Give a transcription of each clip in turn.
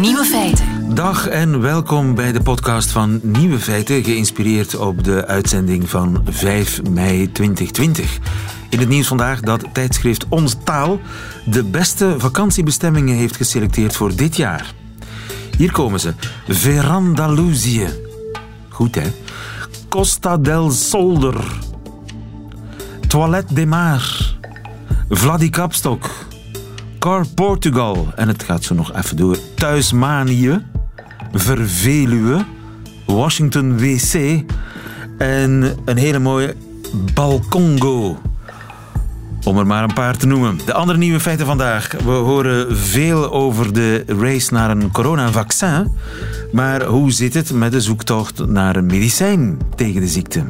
Nieuwe feiten. Dag en welkom bij de podcast van Nieuwe Feiten, geïnspireerd op de uitzending van 5 mei 2020. In het nieuws vandaag dat tijdschrift Onze Taal de beste vakantiebestemmingen heeft geselecteerd voor dit jaar. Hier komen ze. Verandalusië. Goed hè? Costa del Solder. Toilette de Mar. Vladikapstok. Portugal. En het gaat zo nog even door. Thuismanië. Verveluwe. Washington WC. En een hele mooie Balcongo. Om er maar een paar te noemen. De andere nieuwe feiten vandaag. We horen veel over de race naar een coronavaccin. Maar hoe zit het met de zoektocht naar een medicijn tegen de ziekte?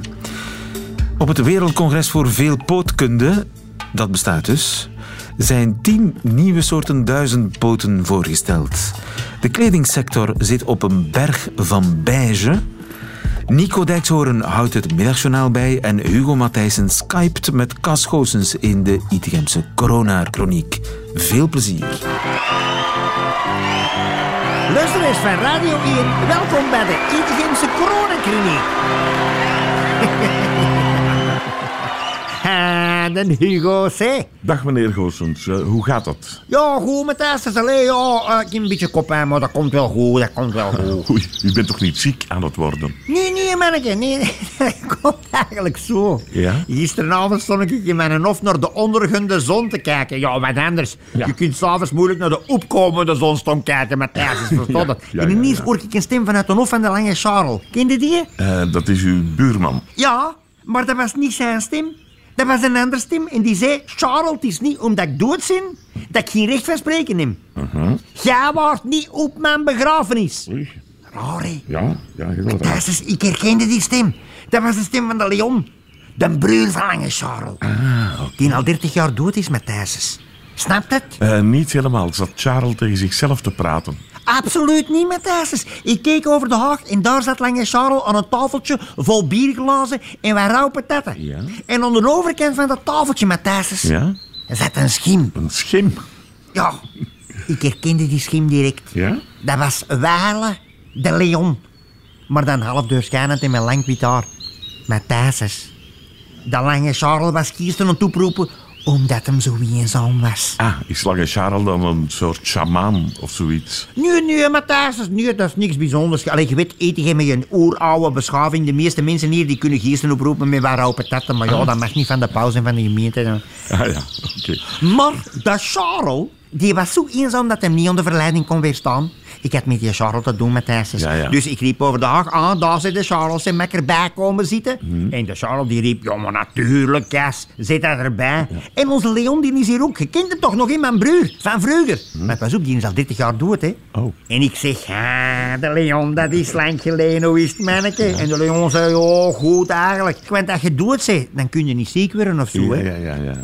Op het Wereldcongres voor Veelpootkunde, dat bestaat dus, zijn tien nieuwe soorten duizendpoten voorgesteld. De kledingssector zit op een berg van beige. Nico Dijkshoorn houdt het middagjournaal bij en Hugo Matthijssen skypt met Cas Goossens in de Itigemse corona-chroniek. Veel plezier. Luisteraars van Radio 1, welkom bij de Itigemse coronakliniek. De Hugo C. Dag meneer Goossens, Eh, hoe gaat dat? Ja, goed met dat. Alleen, ja, eh, ik heb een beetje koppijn, maar dat komt wel goed, dat komt wel goed. Oei, u bent toch niet ziek aan het worden? Nee, nee, manneke, nee, nee, dat komt eigenlijk zo. Ja? Gisteravond stond ik in mijn hof naar de ondergaande zon te kijken. Ja, wat anders. Je kunt s'avonds moeilijk naar de opkomende zon kijken, met Thijs is verstopt. Ja, ja, en ineens hoor ik een stem vanuit de hof van de Lange Charles. Kende die? Eh, dat is uw buurman. Ja, maar dat was niet zijn stem. Dat was een andere stem en die zei... Charles, het is niet omdat ik dood ben dat ik geen recht van spreken heb. Jij waart niet op mijn begrafenis. Oei, Raar, hè? ja, ja, heel raar. Dat is, ik herkende die stem. Dat was de stem van de Leon. De broer van Lange Charles. Die al 30 jaar dood is met Thijsens. Snapt het? Eh, niet helemaal, zat Charles tegen zichzelf te praten. Absoluut niet met Thijsens. Ik keek over de haag en daar zat Lange Charles aan een tafeltje vol bierglazen en wat rauwe patatten. Ja. En aan de overkant van dat tafeltje met Thijsens Ja? zat een schim. Een schim. Ja, ik herkende die schim direct. Ja? Dat was Wale de Leon. Maar dan half doorschijnend in mijn lang wit haar. Met Thijsens. De lange Charles was aan het oproepen omdat hem zo eenzaam was. Ah, is Lange Charles dan een soort shamaan of zoiets? Nee, nee, Matthijs, nee, dat is niks bijzonders. Allee, je weet, eten met een oeroude beschaving. De meeste mensen hier die kunnen geesten oproepen met waar rauwe patatten. Maar ja, dat mag niet van de pauze en van de gemeente. dan. Ah ja, oké. Maar dat Charles, die was zo eenzaam dat hij niet de verleiding kon weerstaan. Ik had met die Charles te doen met Thijsens. Ja, ja. Dus ik riep over de haag aan, daar zit de Charles en mek erbij komen zitten. Mhm. En de Charles die riep, ja maar natuurlijk, Cas, zit dat erbij. En onze Leon die is hier ook, je kent hem toch nog in mijn broer, van vroeger. Maar pas op, die is al 30 jaar dood, hè. Mhm. Oh. En ik zeg, ah, de Leon, dat is lang geleden, hoe is het, manneke? En de Leon zei, oh, goed eigenlijk. Want als je dood bent, dan kun je niet ziek worden of zo, Ja, hè. ja, ja, ja.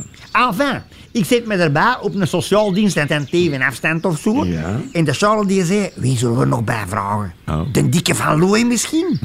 Enfin, ik zit me erbij op een sociaal dienst en ten teven afstand of zo. Ja. En de Charles die zei, wie zullen we nog bij vragen? Oh. De dikke van Looy misschien?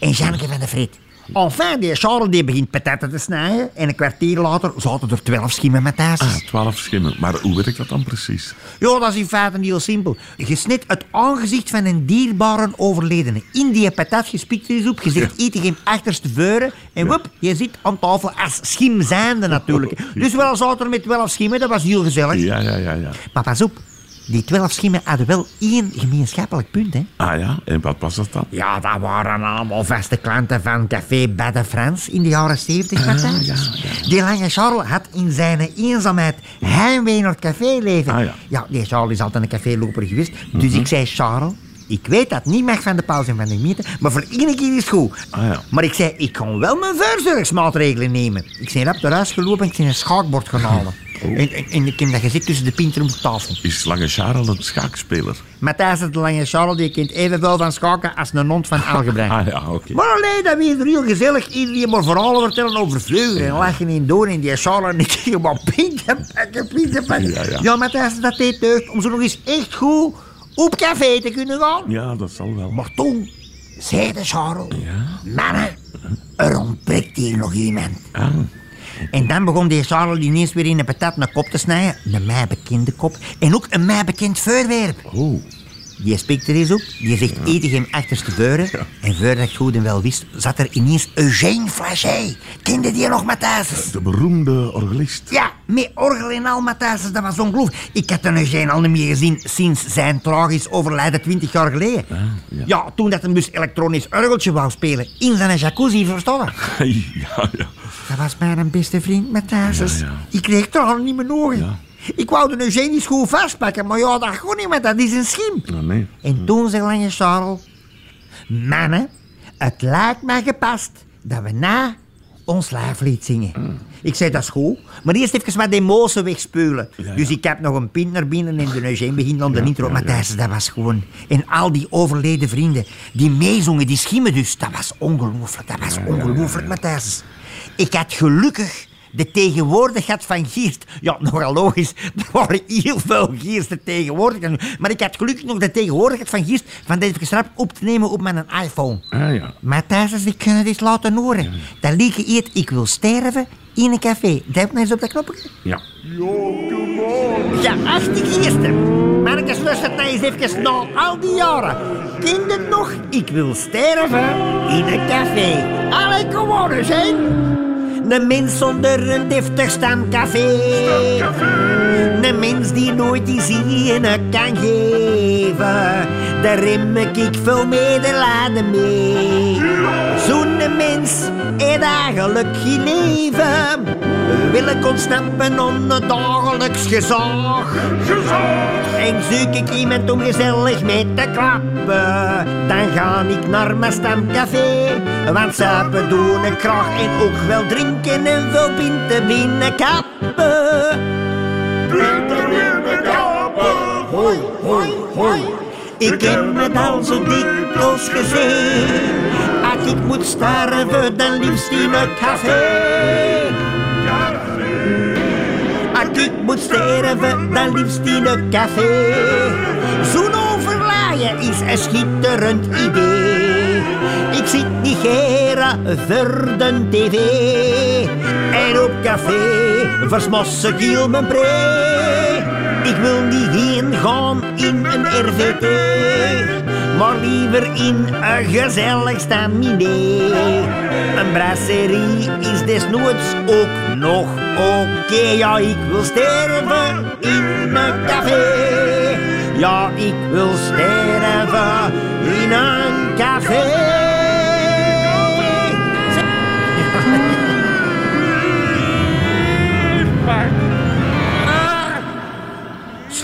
en Janneke van de Frit. Enfin, die Charles die begint patatten te snijden. En een kwartier later zaten er twaalf schimmen met thuis. Ah, twaalf schimmen. Maar hoe werkt dat dan precies? Ja, dat is in feite heel simpel. Je snit het aangezicht van een dierbare overledene. In die patat gespikt is op. Je zit eten geen achterste veuren. En whoop, je zit aan tafel als schim zijnde natuurlijk. Dus wel zaten er met twaalf schimmen, dat was heel gezellig. Ja, ja, ja, ja. Maar pas op, die twaalf schimmen hadden wel één gemeenschappelijk punt, hè. Ah ja, en wat was dat dan? Ja, dat waren allemaal vaste klanten van Café Bad de France in de jaren 70. Matthijs. ja, ja. Die lange Charles had in zijn eenzaamheid heimwee naar het caféleven. Ah, ja. ja, die Charles is altijd een caféloper geweest. Dus ik zei, Charles, ik weet dat het niet mag van de pauze en van de gemeente, maar voor één keer is het goed. Ah, ja. Maar ik zei, ik kan wel mijn voorzorgsmaatregelen nemen. Ik zei, rap eruit gelopen en ik een schaakbord gaan halen. Oh. En, en, en ik heb dat gezet tussen de pinter op de tafel. Is Lange Charles een schaakspeler? Matthijs de Lange Charles die kent evenveel van schaken als een hond van algebrein. Ah ja, oké. Maar alleen, dat weer heel gezellig. Iedereen maar verhalen vertellen over vleugelen en lachen in door. En die Charles en ik zeggen, maar pinten pakken, pinten pakken. Ja, ja. ja Matthijs, dat deed deugd om zo nog eens echt goed op café te kunnen gaan. Ja, dat zal wel. Maar toen zei de Charles, mannen, er ontbreekt hier nog iemand. Ah, En dan begon die Charles ineens weer in een patat een kop te snijden. Een mij bekende kop. En ook een mij bekend voorwerp. Oh, Die spikt er eens op. Die zegt eten hem achterste beuren. En voordat ik goed en wel wist, zat er ineens Eugène Flachet. Kende die nog, Matthijs? de beroemde orgelist. Ja, met orgel en al, Matthijs. Dat was ongelooflijk. Ik had een Eugène al niet meer gezien sinds zijn tragisch overlijden 20 jaar geleden. ja. ja. toen dat hem dus elektronisch orgeltje wou spelen in zijn jacuzzi, verstaan. Ja, ja. Dat was mijn beste vriend, Matthijs. Ja, ja. Ik kreeg tranen niet mijn ogen. Ja. Ik wou de Eugène niet goed vastpakken, maar ja, dat gewoon niet, want dat is een schim. Nee. En toen zei Lange Charles... Mannen, het lijkt mij gepast dat we na ons lijflied zingen. Ik zei, dat is goed, maar eerst even wat emoties wegspulen. Ja, ja. Dus ik heb nog een pint naar binnen en de Eugène begint aan de intro. ja, maar ja. Matthijs, dat was gewoon... En al die overleden vrienden, die meezongen, die schimmen dus. Dat was ongelooflijk, dat was ongelooflijk, Matthijs. Ik had gelukkig de tegenwoordigheid van Geert. Ja, nogal logisch. Er waren heel veel Geersten tegenwoordig. Maar ik had gelukkig nog de tegenwoordigheid van Geert van dit even rap op te nemen op mijn iPhone. Ah, ja. Maar thuis, ik kan het eens laten horen. Dat liedje eet Ik wil sterven in een café. Nou eens op dat knopje. Ja. Ja, acht eerste. Marcus, luistert nou eens even na al die jaren. Kind nog? Ik wil sterven in een café. Allee, kom on eens, hè. Een mens zonder een deftig stamcafé. Een mens die nooit die zinnen kan geven. Daar rim ik veel medelijden mee. Zo'n mens heeft eigenlijk geen leven. Wil ik ontsnappen onder dagelijks gezag. En zoek ik iemand om gezellig mee te klappen. Dan ga ik naar mijn stamcafé. Want zuipen doen ik graag en ook wel drinken en veel pinten binnenkappen. Pinten binnenkappen. Hoi, hoi, hoi. Ik heb het al zo dikwijls gezien. Als ik moet sterven, dan liefst in een café. Als ik moet sterven, dan liefst in een café. Zo'n overlaaien is een schitterend idee. Ik zit niet geren voor de tv. En op café versmos ik heel mijn pre. Ik wil niet heen gaan in een RVT. Maar liever in een gezellig staminé. Een brasserie is desnoods ook nog oké. Ja, ik wil sterven in een café. Ja, ik wil sterven in een café.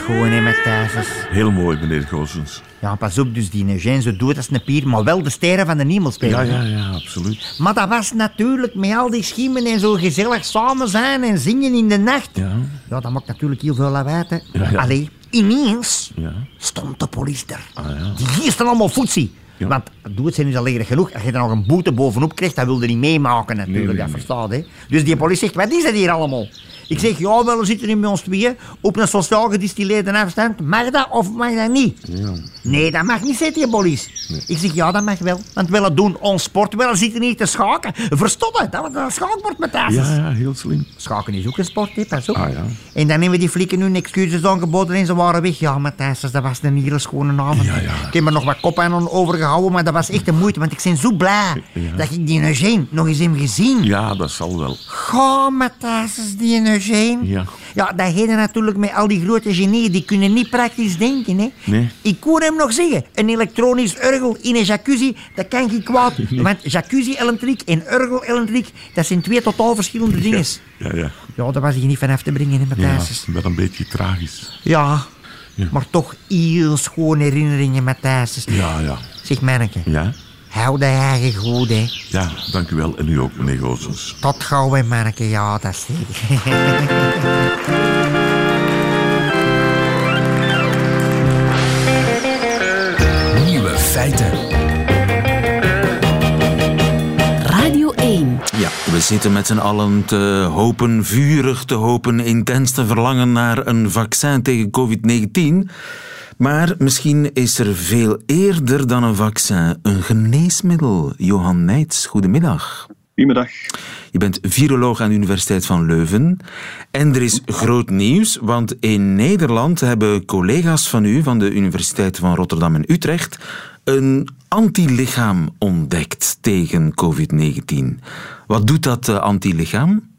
Schoon in mijn thuis. Heel mooi, meneer Goossens. Ja, pas op, dus die Eugène zo doet als een pier, maar wel de sterren van de hemel spelen. Ja, ja, ja, absoluut. Maar dat was natuurlijk met al die schimmen en zo gezellig samen zijn en zingen in de nacht. Ja, Ja, dat maakt natuurlijk heel veel lawaai. hè. Ja, ja. Allee, ineens ja. stond de politie er. Ah, ja. Die giersten allemaal voetsie. Ja. Want doe het zijn dus al lelijk genoeg. Als je er nog een boete bovenop krijgt, dat wilde niet meemaken natuurlijk. Nee, nee, dat nee. verstaat, hè. Dus die politie zegt, wat is dat hier allemaal? Ik zeg, ja, wel, we zitten hier met ons tweeën op een sociaal gedistilleerde afstand. Mag dat of mag dat niet? ja. Nee, dat mag niet, zegt die politie. Ik zeg, ja, dat mag wel. Want we doen ons sport, we zitten niet te schaken. Verstoppen, dat een schaakbord met thuis. Ja, ja, heel slim. Schaken is ook een sport, hè, pas op. Ah, ja. En dan hebben die flikken hun excuses aangeboden en ze waren weg. Ja, Matthijs, dat was een hele schone avond. Ja, ja. Ik heb er nog wat kop aan overgehouden, maar dat was echt een moeite. Want ik ben zo blij dat ik die Eugène nog eens heb gezien. Ja, dat zal wel. Ga, Matthijs, die Ja. Ja, dat heden natuurlijk met al die grote genieën, die kunnen niet praktisch denken, hè. Nee. Ik hoor hem nog zeggen, een elektronisch orgel in een jacuzzi, dat kan geen kwaad. Want jacuzzi-elektriek en orgel-elektriek, dat zijn twee totaal verschillende dingen. Ja, ja. Ja, daar was hij niet van af te brengen, hè, Ja, Matthijs. wel een beetje tragisch. Ja, Ja. maar toch heel schoon herinneringen, Matthijs. Ja, ja. Zeg, manneke, Ja? Hou de eigen goed, hè. Ja, dank u wel. En u ook, meneer Goossens. Tot gauw, manneke. Ja, dat is zeker. Nieuwe feiten. Radio 1. Ja, we zitten met z'n allen te hopen, vurig te hopen, intens te verlangen naar een vaccin tegen COVID-19. Maar misschien is er veel eerder dan een vaccin een geneesmiddel. Johan Nijts, goedemiddag. Goedemiddag. Je bent viroloog aan de Universiteit van Leuven. En er is groot nieuws, want in Nederland hebben collega's van u van de Universiteiten van Rotterdam en Utrecht een antilichaam ontdekt tegen COVID-19. Wat doet dat uh, antilichaam?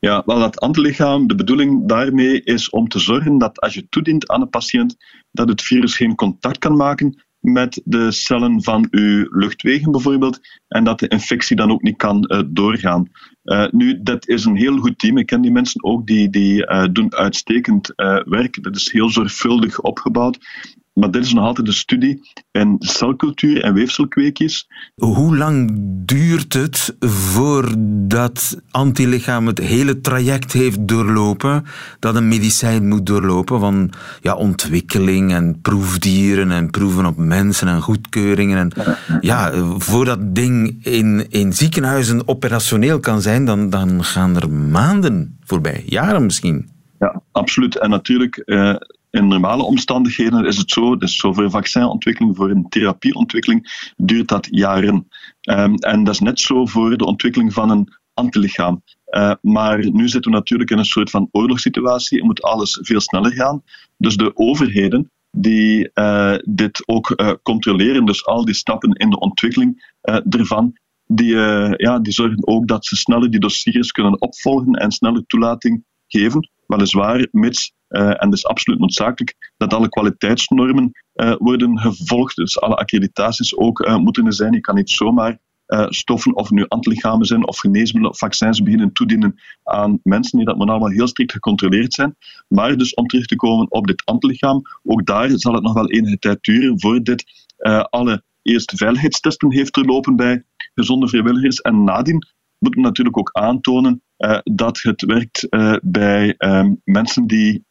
Ja, wel dat antilichaam, de bedoeling daarmee is om te zorgen dat als je toedient aan een patiënt, dat het virus geen contact kan maken met de cellen van uw luchtwegen bijvoorbeeld, en dat de infectie dan ook niet kan uh, doorgaan. Uh, nu, dat is een heel goed team. Ik ken die mensen ook, die, die uh, doen uitstekend werk. Dat is heel zorgvuldig opgebouwd. Maar dit is nog altijd een studie in celcultuur en weefselkweekjes. Hoe lang duurt het voordat antilichaam het hele traject heeft doorlopen, dat een medicijn moet doorlopen van ja, ontwikkeling en proefdieren en proeven op mensen en goedkeuringen. En, ja, voordat ding in, in ziekenhuizen operationeel kan zijn, dan, dan gaan er maanden voorbij, jaren misschien. Ja, absoluut. En natuurlijk, uh, in normale omstandigheden is het zo, dus voor vaccinontwikkeling, voor een therapieontwikkeling, duurt dat jaren. Um, en dat is net zo voor de ontwikkeling van een antilichaam. Uh, maar nu zitten we natuurlijk in een soort van oorlogssituatie en moet alles veel sneller gaan. Dus de overheden die uh, dit ook uh, controleren, dus al die stappen in de ontwikkeling ervan, die, ja, die zorgen ook dat ze sneller die dossiers kunnen opvolgen en sneller toelating geven. Weliswaar, mits en het is absoluut noodzakelijk dat alle kwaliteitsnormen uh, worden gevolgd. Dus alle accreditaties ook uh, moeten er zijn. Je kan niet zomaar stoffen, of nu antilichamen zijn, of geneesmiddelen of vaccins beginnen toedienen aan mensen. Die dat moet allemaal heel strikt gecontroleerd zijn. Maar dus om terug te komen op dit antilichaam, ook daar zal het nog wel enige tijd duren voor dit alle eerste veiligheidstesten heeft lopen bij gezonde vrijwilligers. En nadien moet men natuurlijk ook aantonen uh, dat het werkt uh, bij um, mensen die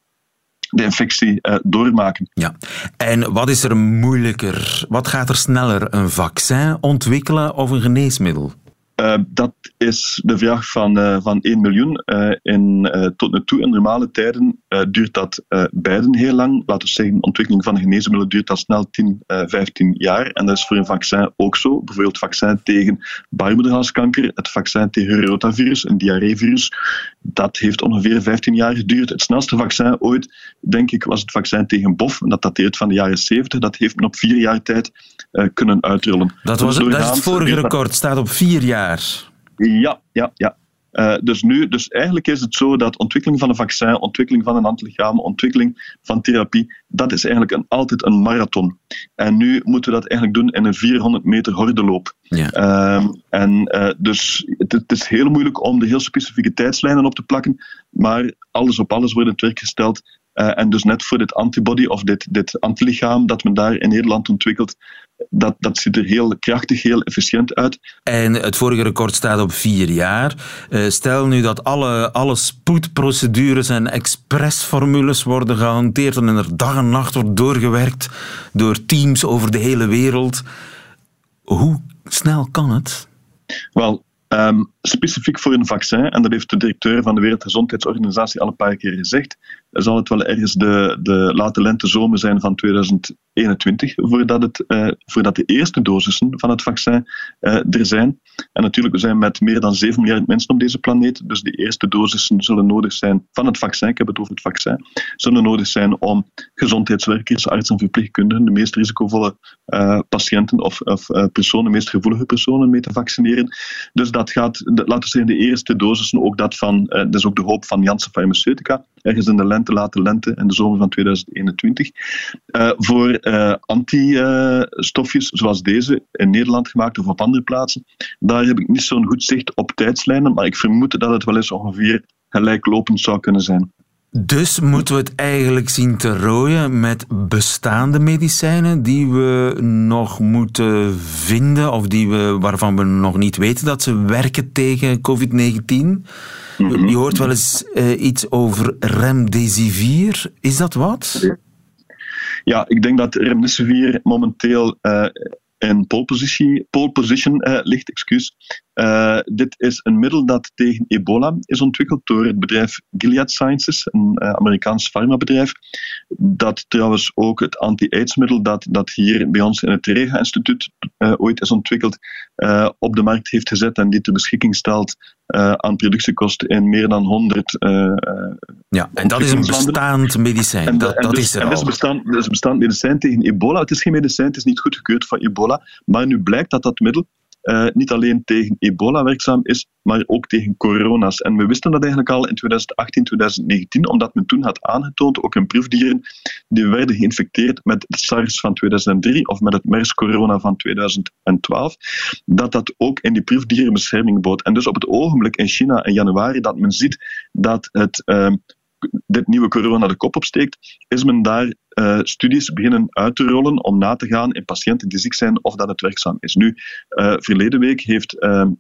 de infectie uh, doormaken. Ja. En wat is er moeilijker? Wat gaat er sneller? Een vaccin ontwikkelen of een geneesmiddel? Uh, dat is de vraag van, uh, van 1 miljoen. Uh, in, tot nu toe, in normale tijden, duurt dat beiden heel lang. Laten we zeggen, de ontwikkeling van geneesmiddelen duurt al snel 10, 15 jaar. En dat is voor een vaccin ook zo. Bijvoorbeeld het vaccin tegen baarmoederhalskanker, het vaccin tegen rotavirus, een diarreevirus. Dat heeft ongeveer 15 jaar geduurd. Het snelste vaccin ooit, denk ik, was het vaccin tegen BOF. En dat dateert van de jaren 70. Dat heeft men op vier jaar tijd kunnen uitrollen. Dat, was, dat is het vorige record, staat op vier jaar. Ja, ja, ja. Uh, dus nu, dus eigenlijk is het zo dat ontwikkeling van een vaccin, ontwikkeling van een antilichaam, ontwikkeling van therapie, dat is eigenlijk een, altijd een marathon. En nu moeten we dat eigenlijk doen in een 400 meter hordeloop. Ja. Uh, en uh, dus het, het, is heel moeilijk om de heel specifieke tijdslijnen op te plakken, maar alles op alles wordt in het werk gesteld uh, en dus net voor dit antibody of dit, dit antilichaam dat men daar in Nederland ontwikkelt, dat, dat ziet er heel krachtig, heel efficiënt uit. En het vorige record staat op vier jaar. Uh, stel nu dat alle, alle spoedprocedures en expressformules worden gehanteerd en er dag en nacht wordt doorgewerkt door teams over de hele wereld. Hoe snel kan het? Wel, Um, specifiek voor een vaccin, en dat heeft de directeur van de Wereldgezondheidsorganisatie al een paar keer gezegd, zal het wel ergens de, de late lente zomer zijn van 2021 voordat, het, uh, voordat de eerste dosissen van het vaccin uh, er zijn. En natuurlijk, we zijn met meer dan 7 miljard mensen op deze planeet, dus de eerste dosissen zullen nodig zijn van het vaccin, ik heb het over het vaccin, zullen nodig zijn om gezondheidswerkers, artsen en verpleegkundigen, de meest risicovolle uh, patiënten of, of personen, de meest gevoelige personen mee te vaccineren. Dus dat gaat, laten we zeggen, de eerste dosissen, ook dat van, dat is ook de hoop van Janssen Pharmaceutica, ergens in de lente, late lente en de zomer van 2021. Uh, voor uh, antistofjes zoals deze, in Nederland gemaakt of op andere plaatsen, daar heb ik niet zo'n goed zicht op tijdslijnen, maar ik vermoed dat het wel eens ongeveer gelijklopend zou kunnen zijn. Dus moeten we het eigenlijk zien te rooien met bestaande medicijnen die we nog moeten vinden of die we, waarvan we nog niet weten dat ze werken tegen COVID-19? Mhm. Je hoort wel eens uh, iets over remdesivir. Is dat wat? Ja, ik denk dat remdesivir momenteel uh, in pole position, eh, ligt. Excuus. Eh, dit is een middel dat tegen ebola is ontwikkeld door het bedrijf Gilead Sciences, een eh, Amerikaans farmabedrijf. Dat trouwens ook het anti-AIDS-middel dat, dat hier bij ons in het Rega-instituut ooit is ontwikkeld, op de markt heeft gezet en die ter beschikking stelt aan productiekosten in meer dan 100 eh, eh, Ja, en dat is een bestaand medicijn. En, dat en dat dus, is er en dit is al. dit is bestand medicijn tegen ebola. Het is geen medicijn, het is niet goedgekeurd voor ebola. Maar nu blijkt dat dat middel eh, niet alleen tegen ebola werkzaam is, maar ook tegen corona's. En we wisten dat eigenlijk al in 2018, 2019, omdat men toen had aangetoond, ook in proefdieren, die werden geïnfecteerd met het SARS van 2003 of met het MERS-corona van 2012, dat dat ook in die proefdieren bescherming bood. En dus op het ogenblik in China in januari dat men ziet dat het... ehm, dit nieuwe corona de kop opsteekt, is men daar eh, studies beginnen uit te rollen om na te gaan in patiënten die ziek zijn of dat het werkzaam is. Nu, eh, verleden week heeft ehm,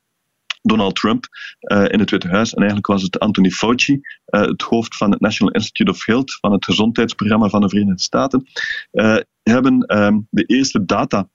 Donald Trump eh, in het Witte Huis, en eigenlijk was het Anthony Fauci, het hoofd van het National Institute of Health, van het gezondheidsprogramma van de Verenigde Staten, hebben ehm, de eerste data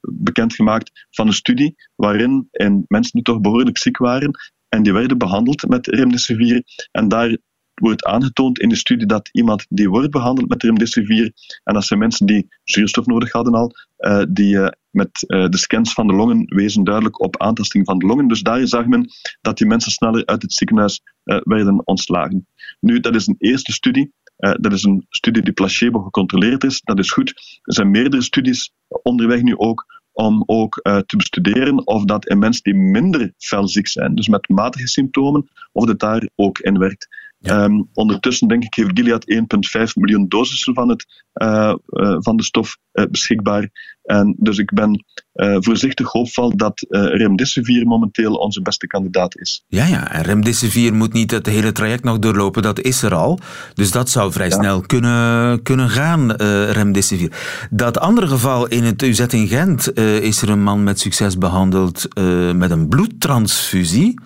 bekendgemaakt van een studie waarin en mensen die toch behoorlijk ziek waren en die werden behandeld met remdesivir. En daar wordt aangetoond in de studie dat iemand die wordt behandeld met remdesivir, en dat zijn mensen die zuurstof nodig hadden al, eh, die eh, met eh, de scans van de longen wezen duidelijk op aantasting van de longen. Dus daar zag men dat die mensen sneller uit het ziekenhuis werden ontslagen. Nu, dat is een eerste studie. Dat is een studie die placebo gecontroleerd is. Dat is goed. Er zijn meerdere studies onderweg nu ook om ook te bestuderen of dat in mensen die minder fel ziek zijn, dus met matige symptomen, of dat daar ook in werkt. Ehm, ondertussen denk ik heeft Gilead 1,5 miljoen dosissen van, het, eh, eh, van de stof eh, beschikbaar. En dus ik ben voorzichtig hoopvol dat remdesivir momenteel onze beste kandidaat is. Ja, ja, en remdesivir moet niet het hele traject nog doorlopen, dat is er al. Dus dat zou vrij snel kunnen, kunnen gaan, remdesivir. Dat andere geval in het UZ in Gent is er een man met succes behandeld eh, met een bloedtransfusie.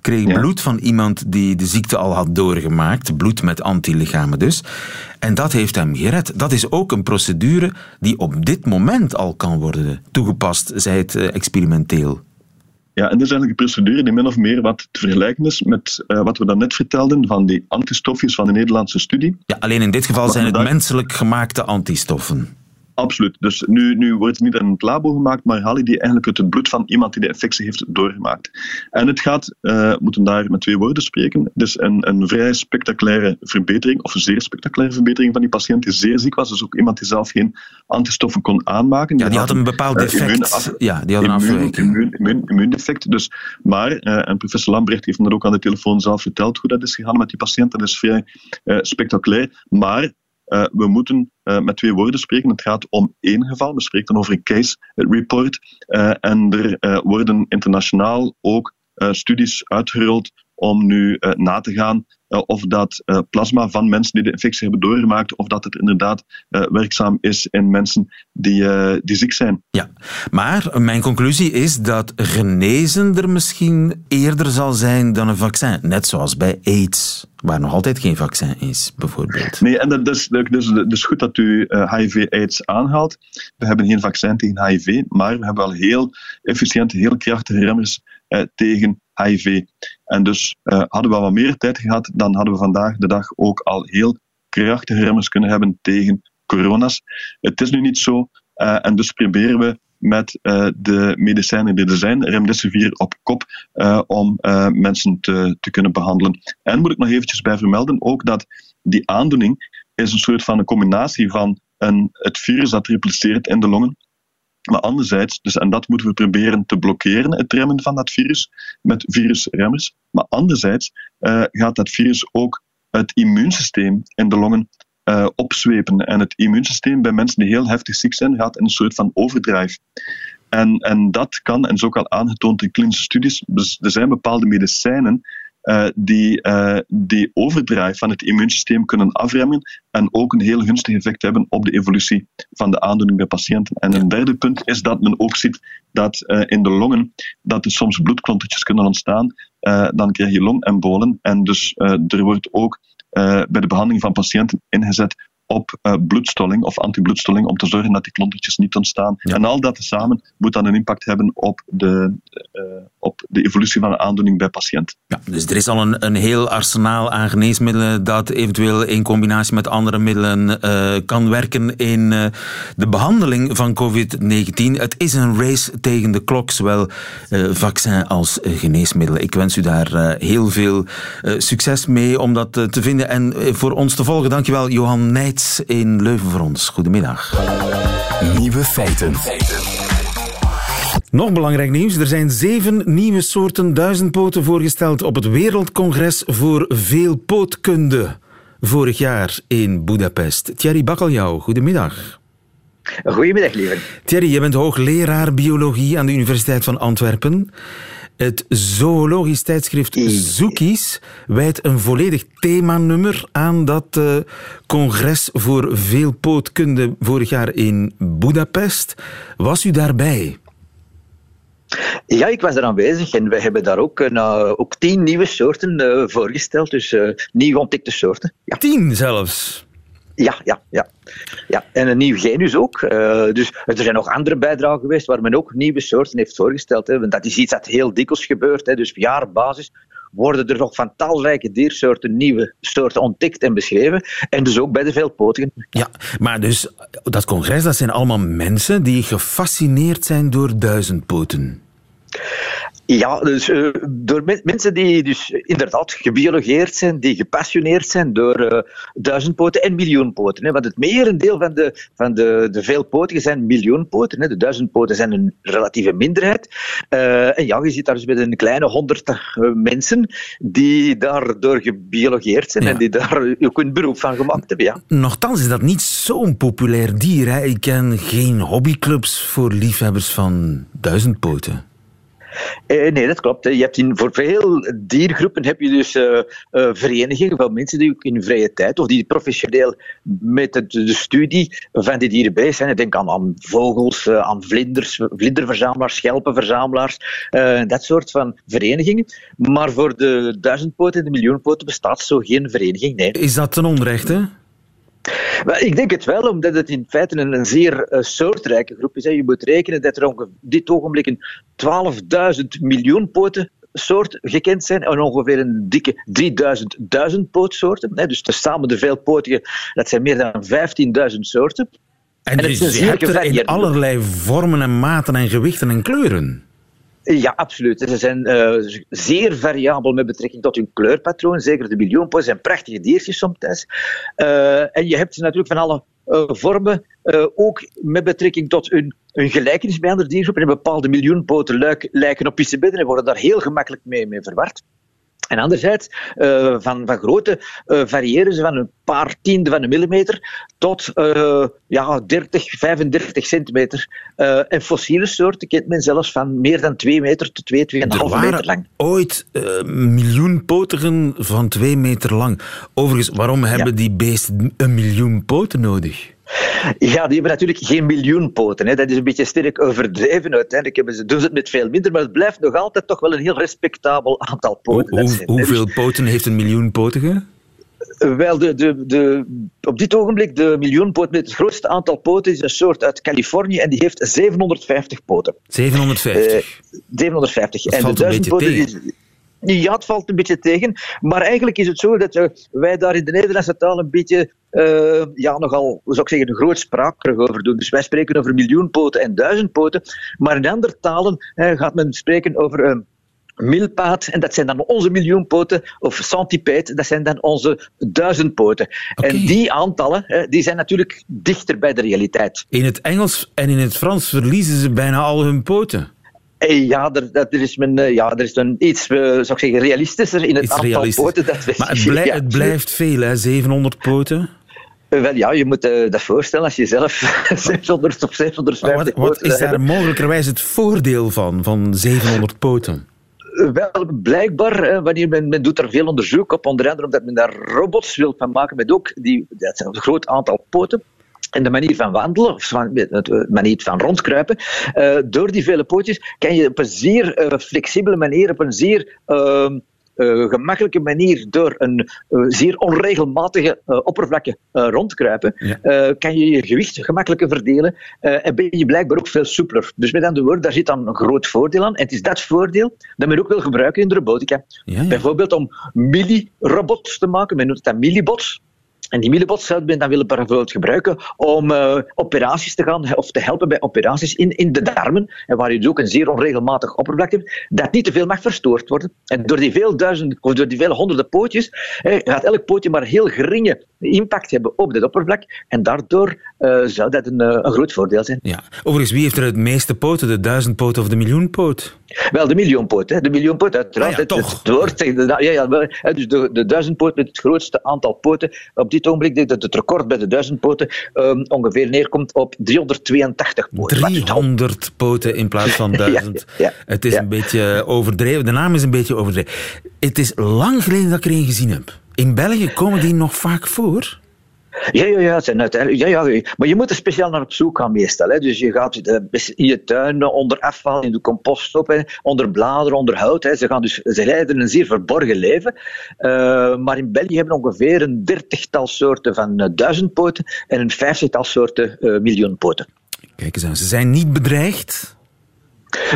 Kreeg Ja. bloed van iemand die de ziekte al had doorgemaakt, bloed met antilichamen dus. En dat heeft hem gered. Dat is ook een procedure die op dit moment al kan worden toegepast, zij het eh, experimenteel. Ja, en dit is eigenlijk een procedure die min of meer wat te vergelijken is met eh, wat we daarnet vertelden van die antistofjes van de Nederlandse studie. Ja, alleen in dit geval zijn het daar- menselijk gemaakte antistoffen. Absoluut. Dus nu, nu wordt het niet in het labo gemaakt, maar haal je die eigenlijk uit het bloed van iemand die de infectie heeft doorgemaakt. En het gaat, we moeten daar met twee woorden spreken, dus een, een vrij spectaculaire verbetering, of een zeer spectaculaire verbetering van die patiënt die zeer ziek was. Dus ook iemand die zelf geen antistoffen kon aanmaken. Ja, die had een bepaald eh, defect. Ja, die had een immuun, afwijking. immuun, immuun, immuundefect. Dus, maar, eh, en professor Lambrecht heeft me dat ook aan de telefoon zelf verteld hoe dat is gegaan met die patiënt. Dat is vrij spectaculair. Maar eh, we moeten eh, met twee woorden spreken. Het gaat om één geval. We spreken over een case report. Eh, en er worden internationaal ook studies uitgerold om nu na te gaan of dat eh, plasma van mensen die de infectie hebben doorgemaakt, of dat het inderdaad eh, werkzaam is in mensen die, eh, die ziek zijn. Ja, maar mijn conclusie is dat genezen er misschien eerder zal zijn dan een vaccin. Net zoals bij AIDS, waar nog altijd geen vaccin is, bijvoorbeeld. Nee, en dat is, dat is goed dat u eh, HIV-AIDS aanhaalt. We hebben geen vaccin tegen HIV, maar we hebben wel heel efficiënte, heel krachtige remmers eh, tegen HIV. En dus eh, hadden we wat meer tijd gehad, dan hadden we vandaag de dag ook al heel krachtige remmers kunnen hebben tegen corona's. Het is nu niet zo, eh, en dus proberen we met eh, de medicijnen die er zijn, remdesivir op kop, om mensen te, te kunnen behandelen. En moet ik nog eventjes bij vermelden ook dat die aandoening is een soort van een combinatie van een, het virus dat repliceert in de longen, maar anderzijds, dus, en dat moeten we proberen te blokkeren, het remmen van dat virus, met virusremmers. Maar anderzijds eh, gaat dat virus ook het immuunsysteem in de longen eh, opzwepen. En het immuunsysteem bij mensen die heel heftig ziek zijn, gaat in een soort van overdrive. En, en dat kan, en is ook al aangetoond in klinische studies, er zijn bepaalde medicijnen eh, die eh, die overdrive van het immuunsysteem kunnen afremmen en ook een heel gunstig effect hebben op de evolutie van de aandoening bij patiënten. En een derde punt is dat men ook ziet dat eh, in de longen dat er soms bloedklontertjes kunnen ontstaan. Dan krijg je longembolen en dus er wordt ook bij de behandeling van patiënten ingezet op uh, bloedstolling of antibloedstolling om te zorgen dat die klontertjes niet ontstaan. En al dat samen moet dan een impact hebben op de, uh, op de evolutie van een aandoening bij patiënten. Ja, dus er is al een, een heel arsenaal aan geneesmiddelen dat eventueel in combinatie met andere middelen uh, kan werken in de behandeling van COVID-19. Het is een race tegen de klok, zowel vaccin als geneesmiddelen. Ik wens u daar heel veel succes mee om dat te vinden en voor ons te volgen. Dankjewel, Johan Nijt in Leuven voor ons. Goedemiddag. Nieuwe feiten. Nog belangrijk nieuws. Er zijn zeven nieuwe soorten duizendpoten voorgesteld op het Wereldcongres voor Veelpootkunde. Vorig jaar in Budapest. Thierry Bakkeljauw, goedemiddag. Goedemiddag, lieve. Thierry, je bent hoogleraar biologie aan de Universiteit van Antwerpen. Het zoologisch tijdschrift Zoekies wijdt een volledig themanummer aan dat uh, congres voor veelpootkunde vorig jaar in Budapest. Was u daarbij? Ja, ik was er aanwezig en we hebben daar ook, uh, ook tien nieuwe soorten uh, voorgesteld, dus nieuw ontdekte soorten. Ja. Tien zelfs? Ja, ja, ja. ja. En een nieuw genus ook. Uh, dus er zijn nog andere bijdragen geweest waar men ook nieuwe soorten heeft voorgesteld. Hè. Want dat is iets dat heel dikwijls gebeurt. Hè. Dus op jaarbasis worden er nog van talrijke diersoorten nieuwe soorten ontdekt en beschreven. En dus ook bij de veelpotigen. Ja, maar dus dat congres, dat zijn allemaal mensen die gefascineerd zijn door duizendpoten. Ja, dus uh, door me mensen die dus inderdaad gebiologeerd zijn, die gepassioneerd zijn door uh, duizendpoten en miljoenpoten. Hè. Want het merendeel van de, van de, de veelpotigen zijn miljoenpoten. Hè. De duizendpoten zijn een relatieve minderheid. Uh, en ja, je zit daar dus met een kleine honderd mensen die daardoor gebiologeerd zijn ja. en die daar ook een beroep van gemaakt hebben. Ja. Nochtans is dat niet zo'n populair dier. Hè. Ik ken geen hobbyclubs voor liefhebbers van duizendpoten. Eh, nee, dat klopt. Je hebt in, voor veel diergroepen heb je dus verenigingen van mensen die ook in vrije tijd of die professioneel met de, studie van die dieren bezig zijn. Ik denk aan, aan vogels, aan vlinders, vlinderverzamelaars, schelpenverzamelaars, dat soort van verenigingen. Maar voor de duizendpoten en de miljoenpoten bestaat zo geen vereniging. Nee. Is dat ten onrechte? Ik denk het wel, omdat het in feite een, een zeer uh, soortrijke groep is. Hè. Je moet rekenen dat er op dit ogenblik een 12.000 miljoen poten soort gekend zijn en ongeveer een dikke 3000 duizendpootsoorten. Hè. Dus samen de veelpotigen, dat zijn meer dan 15.000 soorten. En, en dus je hebt er in allerlei vormen en maten en gewichten en kleuren. Ja, absoluut. Ze zijn uh, zeer variabel met betrekking tot hun kleurpatroon. Zeker de miljoenpoot zijn prachtige diertjes soms. Uh, en je hebt ze natuurlijk van alle uh, vormen, ook met betrekking tot hun, hun gelijkenis bij andere diergroepen. En bepaalde miljoenpoten lijken op pissebedden en worden daar heel gemakkelijk mee, mee verward. En anderzijds, uh, van, van grootte uh, variëren ze van een paar tiende van een millimeter tot uh, ja, 30, 35 centimeter. en fossiele soorten kent men zelfs van meer dan 2 meter tot 2, 2,5 meter lang. ooit miljoen potigen van 2 meter lang. Overigens, waarom hebben ja. die beesten een miljoen poten nodig? Ja, die hebben natuurlijk geen miljoen poten. Hè. Dat is een beetje sterk overdreven. Uiteindelijk hebben ze, doen ze het met veel minder, maar het blijft nog altijd toch wel een heel respectabel aantal poten. Hoe, hoe, hoeveel poten heeft een miljoen potigen? Wel, de, de, de, op dit ogenblik, de miljoenpoot met het grootste aantal poten is een soort uit Californië en die heeft 750 poten. 750? Uh, 750. Dat en valt de duizendpoten is, ja, het valt een beetje tegen. Maar eigenlijk is het zo dat wij daar in de Nederlandse taal een beetje uh, ja, nogal, hoe zou ik zeggen, een groot spraakkrug over doen. Dus wij spreken over miljoenpoten en duizendpoten. Maar in andere talen uh, gaat men spreken over milpaat, en dat zijn dan onze miljoenpoten, of centipede, dat zijn dan onze duizendpoten. Okay. En die aantallen die zijn natuurlijk dichter bij de realiteit. In het Engels en in het Frans verliezen ze bijna al hun poten. Ja, er, er, is men, ja, er is een iets, zou ik zeggen, realistischer in het iets aantal poten. Dat maar het, blij, het blijft veel, hè? 700 poten? Wel ja, je moet uh, dat voorstellen als je zelf 600 of 750 wat, wat is daar mogelijkerwijs het voordeel van, van 700 poten? Wel, blijkbaar, wanneer men, men doet er veel onderzoek op, onder andere omdat men daar robots wil van maken met ook die, dat zijn een groot aantal poten. En de manier van wandelen, of de manier van rondkruipen, uh, door die vele pootjes kan je op een zeer uh, flexibele manier, op een zeer uh, eh, gemakkelijke manier door een eh, zeer onregelmatige uh, oppervlakte rondkruipen, Ja. kan je je gewicht gemakkelijker verdelen en ben je blijkbaar ook veel soepeler. Dus met andere woorden, daar zit dan een groot voordeel aan. En het is dat voordeel dat men ook wil gebruiken in de robotica. Ja, ja. Bijvoorbeeld om milli-robots te maken, men noemt dat millibots. En die millibots zou men dan willen bijvoorbeeld gebruiken om eh, operaties te gaan, of te helpen bij operaties in, in de darmen, en waar je dus ook een zeer onregelmatig oppervlak hebt, dat niet te veel mag verstoord worden. En door die veel duizenden, of door die vele honderden pootjes, gaat elk pootje maar heel geringe impact hebben op dat oppervlak, en daardoor eh, zou dat een, eh, een groot voordeel zijn. Ja. Overigens, wie heeft er het meeste poten? De duizendpoot of de miljoenpoot? Wel, de miljoenpoot. Hè. De miljoenpoot, uiteraard. Ah ja, toch. Het, woord de- ja, ja, dus de, de duizendpoot met het grootste aantal poten. Op dit ogenblik denk ik dat het record bij de duizendpoten ehm, ongeveer neerkomt op 382 poten. Wat dus al- 300 poten in plaats van duizend. ja, Het is ja. een beetje overdreven. De naam is een beetje overdreven. Het is lang geleden dat ik er een gezien heb. In België komen die nog vaak voor. Ja, ja, ja, zijn uiteindelijk, ja, ja, maar je moet er speciaal naar op zoek gaan meestal. Hè. Dus je gaat eh, in je tuin eh, onder afval, in de compost op, hè, onder bladeren, onder hout. Hè. Ze, gaan dus, ze leiden een zeer verborgen leven. Eh, maar in België hebben we ongeveer een dertigtal soorten van duizendpoten en een vijftigtal soorten eh miljoenpoten. Kijk eens aan, ze zijn niet bedreigd.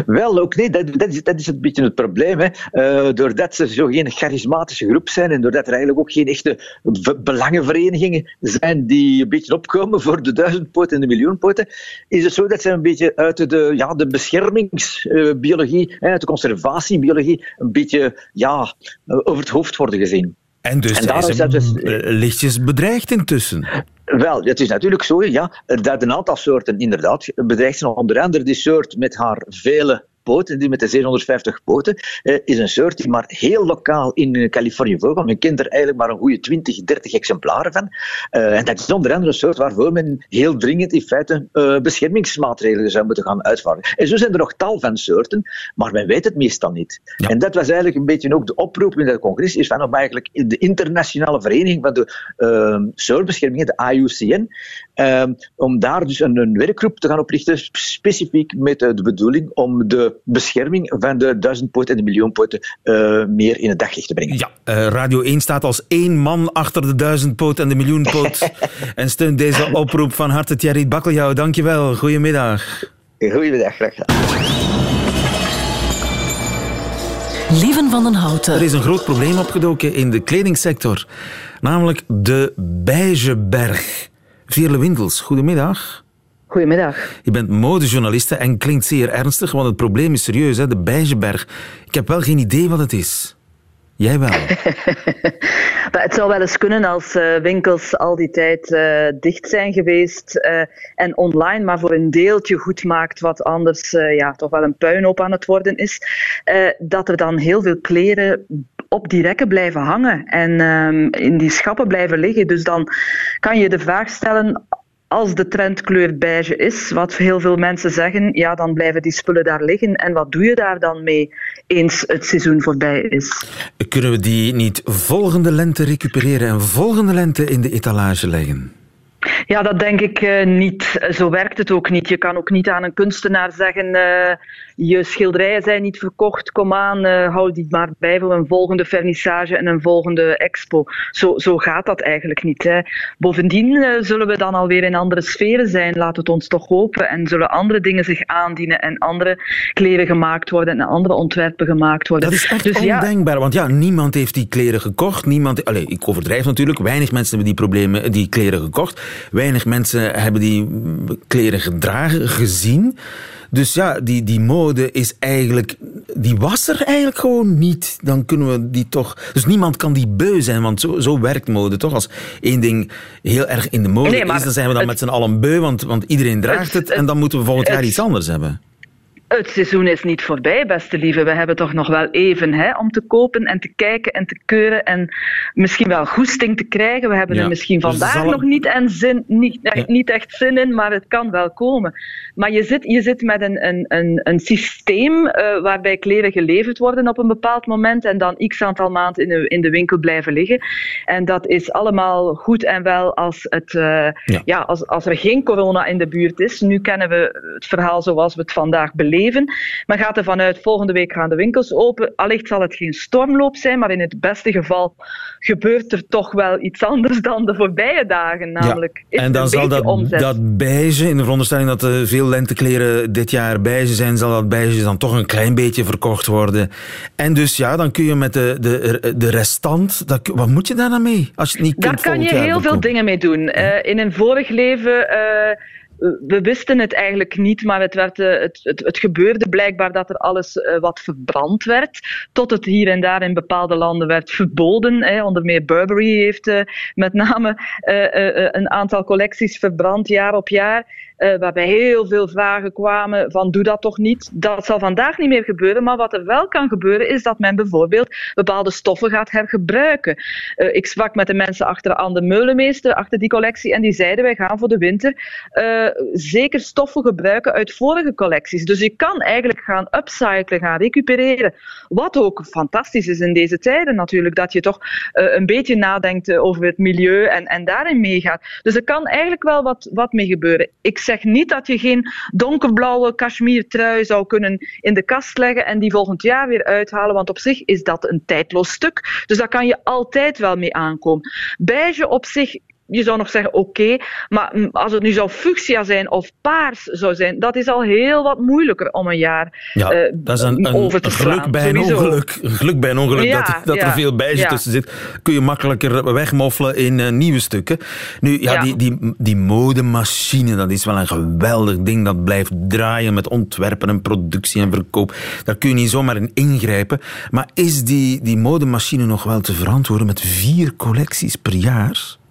Wel, ook nee, dat, dat, is, dat is een beetje het probleem. Hè. Eh, doordat ze zo geen charismatische groep zijn en doordat er eigenlijk ook geen echte belangenverenigingen zijn die een beetje opkomen voor de duizendpoten en de miljoenpoten, is het zo dat ze een beetje uit de, ja, de beschermingsbiologie, uit de conservatiebiologie, een beetje ja, over het hoofd worden gezien. En dus En zijn daarom ze is dat dus- eh, lichtjes bedreigd intussen. Wel, het is natuurlijk zo ja, dat een aantal soorten inderdaad bedreigd zijn. Onder andere die soort met haar vele poten, die met de 750 poten, eh, is een soort die maar heel lokaal in eh, Californië voorkomt. Men kent er eigenlijk maar een goede 20, 30 exemplaren van. Eh, en dat is onder andere een soort waarvoor men heel dringend in feite beschermingsmaatregelen zou moeten gaan uitvaardigen. En zo zijn er nog tal van soorten, maar men weet het meestal niet. Ja. En dat was eigenlijk een beetje ook de oproep in het congres, is van om eigenlijk de internationale vereniging van de uh, soortbescherming, de IUCN, eh, om daar dus een, een werkgroep te gaan oprichten, sp- specifiek met de bedoeling om de bescherming van de duizendpoten en de miljoenpoten eh, meer in het daglicht te brengen. Ja, eh, Radio 1 staat als één man achter de duizendpoot en de miljoenpoot. en steunt deze oproep van harte Thierry Bakkeljauw. Dankjewel, goedemiddag. Goedemiddag, graag gedaan. Lieven van den Er Houten. is een groot probleem opgedoken in de kledingsector, namelijk de Beigeberg. Veerle Windels, goedemiddag. Goedemiddag. Je bent modejournaliste en klinkt zeer ernstig, want het probleem is serieus, hè? de Beigeberg. Ik heb wel geen idee wat het is. Jij wel. Maar het zou wel eens kunnen als eh, winkels al die tijd eh, dicht zijn geweest eh, en online maar voor een deeltje goed maakt wat anders ja, toch wel een puinhoop aan het worden is, dat er dan heel veel kleren op die rekken blijven hangen en ehm, in die schappen blijven liggen. Dus dan kan je de vraag stellen, als de trendkleur beige is, wat heel veel mensen zeggen, ja, dan blijven die spullen daar liggen. En wat doe je daar dan mee eens het seizoen voorbij is? Kunnen we die niet volgende lente recupereren en volgende lente in de etalage leggen? Ja, dat denk ik eh, niet. Zo werkt het ook niet. Je kan ook niet aan een kunstenaar zeggen: eh, je schilderijen zijn niet verkocht, kom aan, eh, hou die maar bij voor een volgende vernissage en een volgende expo. Zo, zo gaat dat eigenlijk niet. Hè. Bovendien eh, zullen we dan alweer in andere sferen zijn, laat het ons toch hopen. En zullen andere dingen zich aandienen en andere kleren gemaakt worden en andere ontwerpen gemaakt worden. Dat is echt dus ja, ondenkbaar, want ja, niemand heeft die kleren gekocht. Niemand, allee, ik overdrijf natuurlijk, weinig mensen hebben die, problemen, die kleren gekocht. Weinig mensen hebben die mm, kleren gedragen, gezien. Dus ja, die, die mode is eigenlijk... Die was er eigenlijk gewoon niet. Dan kunnen we die toch... Dus niemand kan die beu zijn, want zo, zo werkt mode toch? Als één ding heel erg in de mode Nee, is, dan zijn we dan het- met z'n allen beu, want, want iedereen draagt Het- het. En dan moeten we volgend jaar iets anders hebben. Het seizoen is niet voorbij, beste lieve. We hebben toch nog wel even hè, om te kopen en te kijken en te keuren en misschien wel goesting te krijgen. We hebben Ja, er misschien dus vandaag zal- nog niet, en zin, niet, Ja. niet echt zin in, maar het kan wel komen. Maar je zit, je zit met een, een, een, een systeem eh, waarbij kleren geleverd worden op een bepaald moment en dan x aantal maanden in de, in de winkel blijven liggen. En dat is allemaal goed en wel als, het, eh, Ja. ja, als, als er geen corona in de buurt is. Nu kennen we het verhaal zoals we het vandaag beleven. Men gaat ervan uit, volgende week gaan de winkels open. Allicht zal het geen stormloop zijn, maar in het beste geval gebeurt er toch wel iets anders dan de voorbije dagen. Namelijk, is En er dan zal dat, omzet. dat beige, in de veronderstelling dat er veel lentekleren dit jaar beige zijn, zal dat beige dan toch een klein beetje verkocht worden. En dus ja, dan kun je met de, de, de restant, dat, wat moet je daar dan mee? Als je het niet Daar kunt kan je heel veel dingen mee doen. Eh, in een vorig leven. eh, we wisten het eigenlijk niet, maar het, werd, eh, het, het, gebeurde blijkbaar dat er alles eh, wat verbrand werd. Tot het hier en daar in bepaalde landen werd verboden. Hè. Onder meer Burberry heeft eh, met name eh, eh, eh, een aantal collecties verbrand jaar op jaar. Eh, waarbij heel veel vragen kwamen van doe dat toch niet. Dat zal vandaag niet meer gebeuren, maar wat er wel kan gebeuren is dat men bijvoorbeeld bepaalde stoffen gaat hergebruiken. Eh, ik sprak met de mensen achter aan de Meulemeester, achter die collectie, en die zeiden wij gaan voor de winter eh, zeker stoffen gebruiken uit vorige collecties. Dus je kan eigenlijk gaan upcyclen, gaan recupereren. Wat ook fantastisch is in deze tijden natuurlijk, dat je toch een beetje nadenkt over het milieu en, en daarin meegaat. Dus er kan eigenlijk wel wat, wat mee gebeuren. Zeg niet dat je geen donkerblauwe cashmere zou kunnen in de kast leggen en die volgend jaar weer uithalen, want op zich is dat een tijdloos stuk. Dus daar kan je altijd wel mee aankomen. Beige op zich je zou nog zeggen oké, maar als het nu zou fuchsia zijn of paars zou zijn, dat is al heel wat moeilijker om een jaar Ja, eh, dat is een, een, over te een geluk slaan, bij een sowieso. ongeluk. Een geluk bij een ongeluk Ja, dat, dat er veel beige ja. tussen zit. Kun je makkelijker wegmoffelen in eh, nieuwe stukken. Nu, ja, Ja. Die, die, die modemachine, dat is wel een geweldig ding. Dat blijft draaien met ontwerpen en productie en verkoop. Daar kun je niet zomaar in ingrijpen. Maar is die, die modemachine nog wel te verantwoorden met vier collecties per jaar?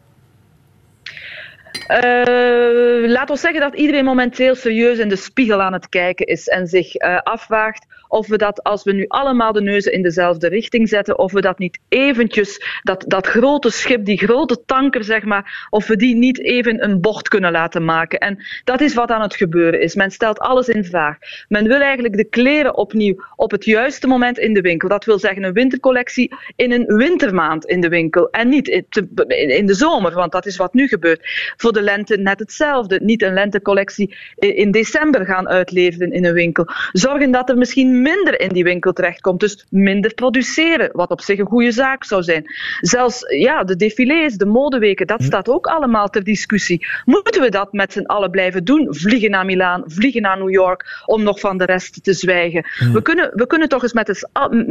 Eh, laat ons zeggen dat iedereen momenteel serieus in de spiegel aan het kijken is en zich eh, afvraagt of we dat, als we nu allemaal de neuzen in dezelfde richting zetten, of we dat niet eventjes, dat, dat grote schip, die grote tanker, zeg maar, of we die niet even een bocht kunnen laten maken. En dat is wat aan het gebeuren is. Men stelt alles in vraag. Men wil eigenlijk de kleren opnieuw op het juiste moment in de winkel. Dat wil zeggen een wintercollectie in een wintermaand in de winkel en niet in de zomer, want dat is wat nu gebeurt. Voor de lente net hetzelfde. Niet een lentecollectie in december gaan uitleveren in een winkel. Zorgen dat er misschien minder in die winkel terechtkomt. Dus minder produceren, wat op zich een goede zaak zou zijn. Zelfs ja, de défilés, de modeweken, dat staat ook allemaal ter discussie. Moeten we dat met z'n allen blijven doen? Vliegen naar Milaan, vliegen naar New York, om nog van de rest te zwijgen. We, kunnen, we kunnen toch eens met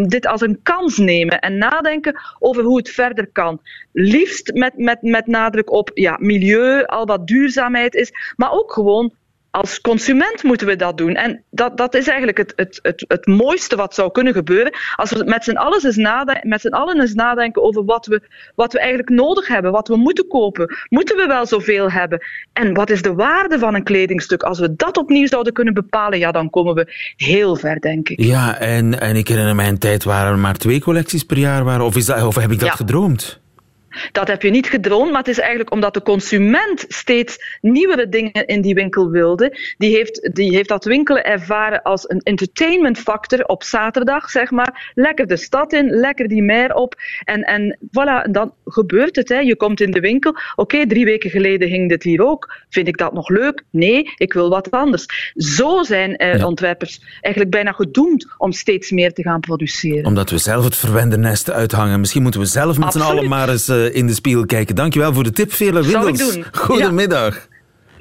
dit als een kans nemen en nadenken over hoe het verder kan. Liefst met, met, met nadruk op ja, milieu, al wat duurzaamheid is, maar ook gewoon als consument moeten we dat doen. En dat, dat is eigenlijk het, het, het, het mooiste wat zou kunnen gebeuren. Als we met z'n allen eens, nadenken, met z'n allen eens nadenken over wat we, wat we eigenlijk nodig hebben, wat we moeten kopen. Moeten we wel zoveel hebben? En wat is de waarde van een kledingstuk? Als we dat opnieuw zouden kunnen bepalen, ja, dan komen we heel ver, denk ik. Ja, en, en ik herinner mij een tijd waar er maar twee collecties per jaar waren. Of, is dat, of heb ik dat Ja. gedroomd? Dat heb je niet gedroomd, maar het is eigenlijk omdat de consument steeds nieuwere dingen in die winkel wilde. Die heeft, die heeft dat winkelen ervaren als een entertainment factor op zaterdag, zeg maar. Lekker de stad in, lekker die mer op. En, en voilà, dan gebeurt het. Hè. Je komt in de winkel. Oké, drie weken geleden hing dit hier ook. Vind ik dat nog leuk? Nee, ik wil wat anders. Zo zijn eh, Ja. ontwerpers eigenlijk bijna gedoemd om steeds meer te gaan produceren. Omdat we zelf het verwende nest uithangen. Misschien moeten we zelf met z'n allen maar eens eh, in de spiegel kijken. Dankjewel voor de tip, ik Windels. doen. Goedemiddag.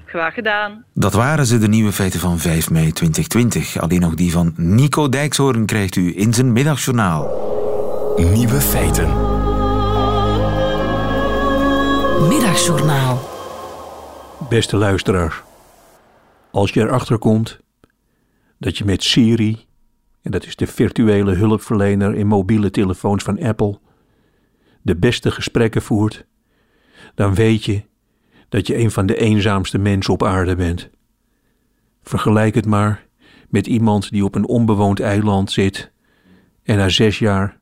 Graag gedaan. Dat waren ze, de nieuwe feiten van 5 mei 2020. Alleen nog die van Nico Dijkshoorn krijgt u in zijn middagjournaal. Nieuwe feiten. Middagjournaal. Beste luisteraar, als je erachter komt dat je met Siri, en dat is de virtuele hulpverlener in mobiele telefoons van Apple, de beste gesprekken voert, dan weet je dat je een van de eenzaamste mensen op aarde bent. Vergelijk het maar met iemand die op een onbewoond eiland zit en na zes jaar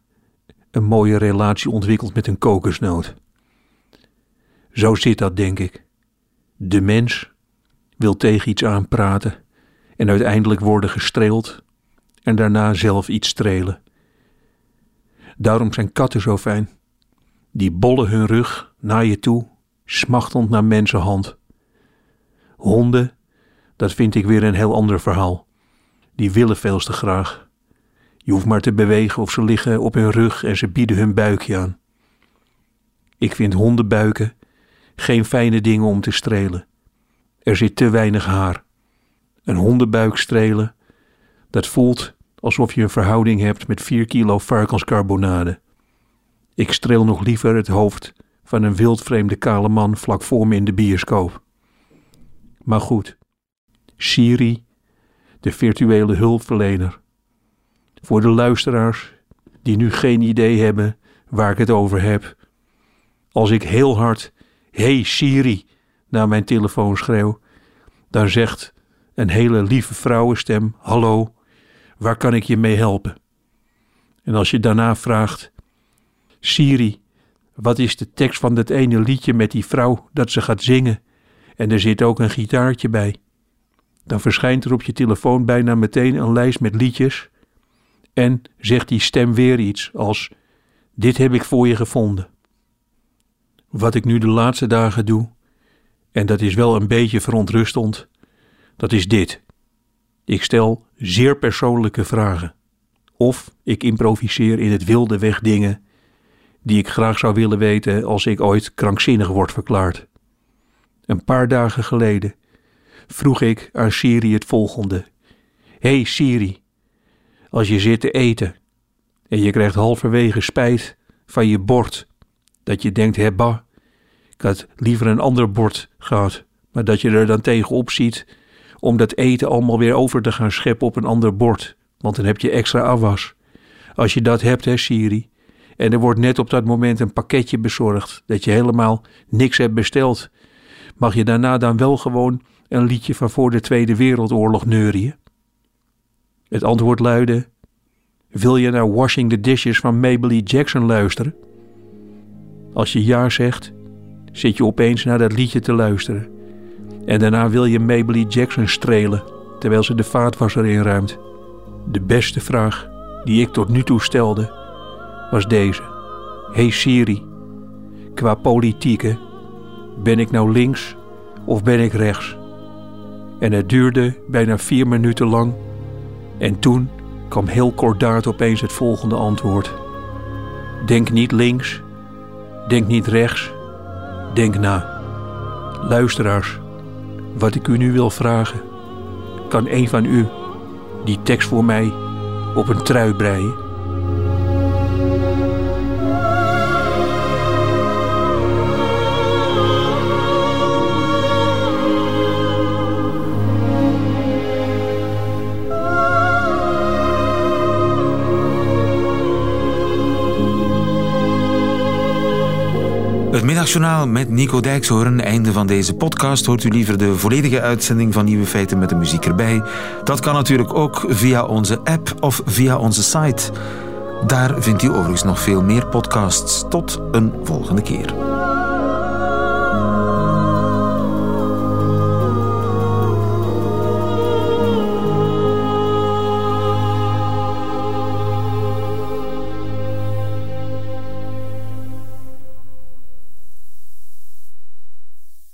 een mooie relatie ontwikkelt met een kokosnoot. Zo zit dat, denk ik. De mens wil tegen iets aanpraten en uiteindelijk worden gestreeld en daarna zelf iets strelen. Daarom zijn katten zo fijn. Die bollen hun rug naar je toe, smachtend naar mensenhand. Honden, dat vind ik weer een heel ander verhaal. die willen veel te graag. Je hoeft maar te bewegen of ze liggen op hun rug en ze bieden hun buikje aan. Ik vind hondenbuiken geen fijne dingen om te strelen. Er zit te weinig haar. Een hondenbuik strelen, dat voelt alsof je een verhouding hebt met 4 kilo varkenscarbonade. Ik streel nog liever het hoofd van een wildvreemde kale man vlak voor me in de bioscoop. Maar goed, Siri, de virtuele hulpverlener. Voor de luisteraars die nu geen idee hebben waar ik het over heb. Als ik heel hard Hey Siri naar mijn telefoon schreeuw, dan zegt een hele lieve vrouwenstem: Hallo, waar kan ik je mee helpen? En als je daarna vraagt: Siri, wat is de tekst van dat ene liedje met die vrouw dat ze gaat zingen? En er zit ook een gitaartje bij. Dan verschijnt er op je telefoon bijna meteen een lijst met liedjes. En zegt die stem weer iets als: Dit heb ik voor je gevonden. Wat ik nu de laatste dagen doe, en dat is wel een beetje verontrustend, dat is dit. Ik stel zeer persoonlijke vragen. Of ik improviseer in het wilde weg dingen die ik graag zou willen weten als ik ooit krankzinnig word verklaard. Een paar dagen geleden vroeg ik aan Siri het volgende. hey Siri, als je zit te eten en je krijgt halverwege spijt van je bord, dat je denkt, bah, ik had liever een ander bord gehad, maar dat je er dan tegenop ziet om dat eten allemaal weer over te gaan scheppen op een ander bord, want dan heb je extra afwas. Als je dat hebt, hè Siri, en er wordt net op dat moment een pakketje bezorgd dat je helemaal niks hebt besteld, mag je daarna dan wel gewoon een liedje van voor de Tweede Wereldoorlog neurien? Het antwoord luidde: Wil je naar Washing the Dishes van Mabley Jackson luisteren? Als je ja zegt, zit je opeens naar dat liedje te luisteren. En daarna wil je Mabley Jackson strelen terwijl ze de vaatwasser inruimt. De beste vraag die ik tot nu toe stelde was deze: Hey Siri, qua politieke, ben ik nou links of ben ik rechts? En het duurde bijna vier minuten lang. En toen kwam heel kordaat opeens het volgende antwoord. Denk niet links, denk niet rechts, denk na. Luisteraars, wat ik u nu wil vragen, kan een van u die tekst voor mij op een trui breien? Het middagjournaal met Nico Dijkshoorn. Einde van deze podcast. Hoort u liever de volledige uitzending van Nieuwe Feiten met de muziek erbij? Dat kan natuurlijk ook via onze app of via onze site. Daar vindt u overigens nog veel meer podcasts. Tot een volgende keer.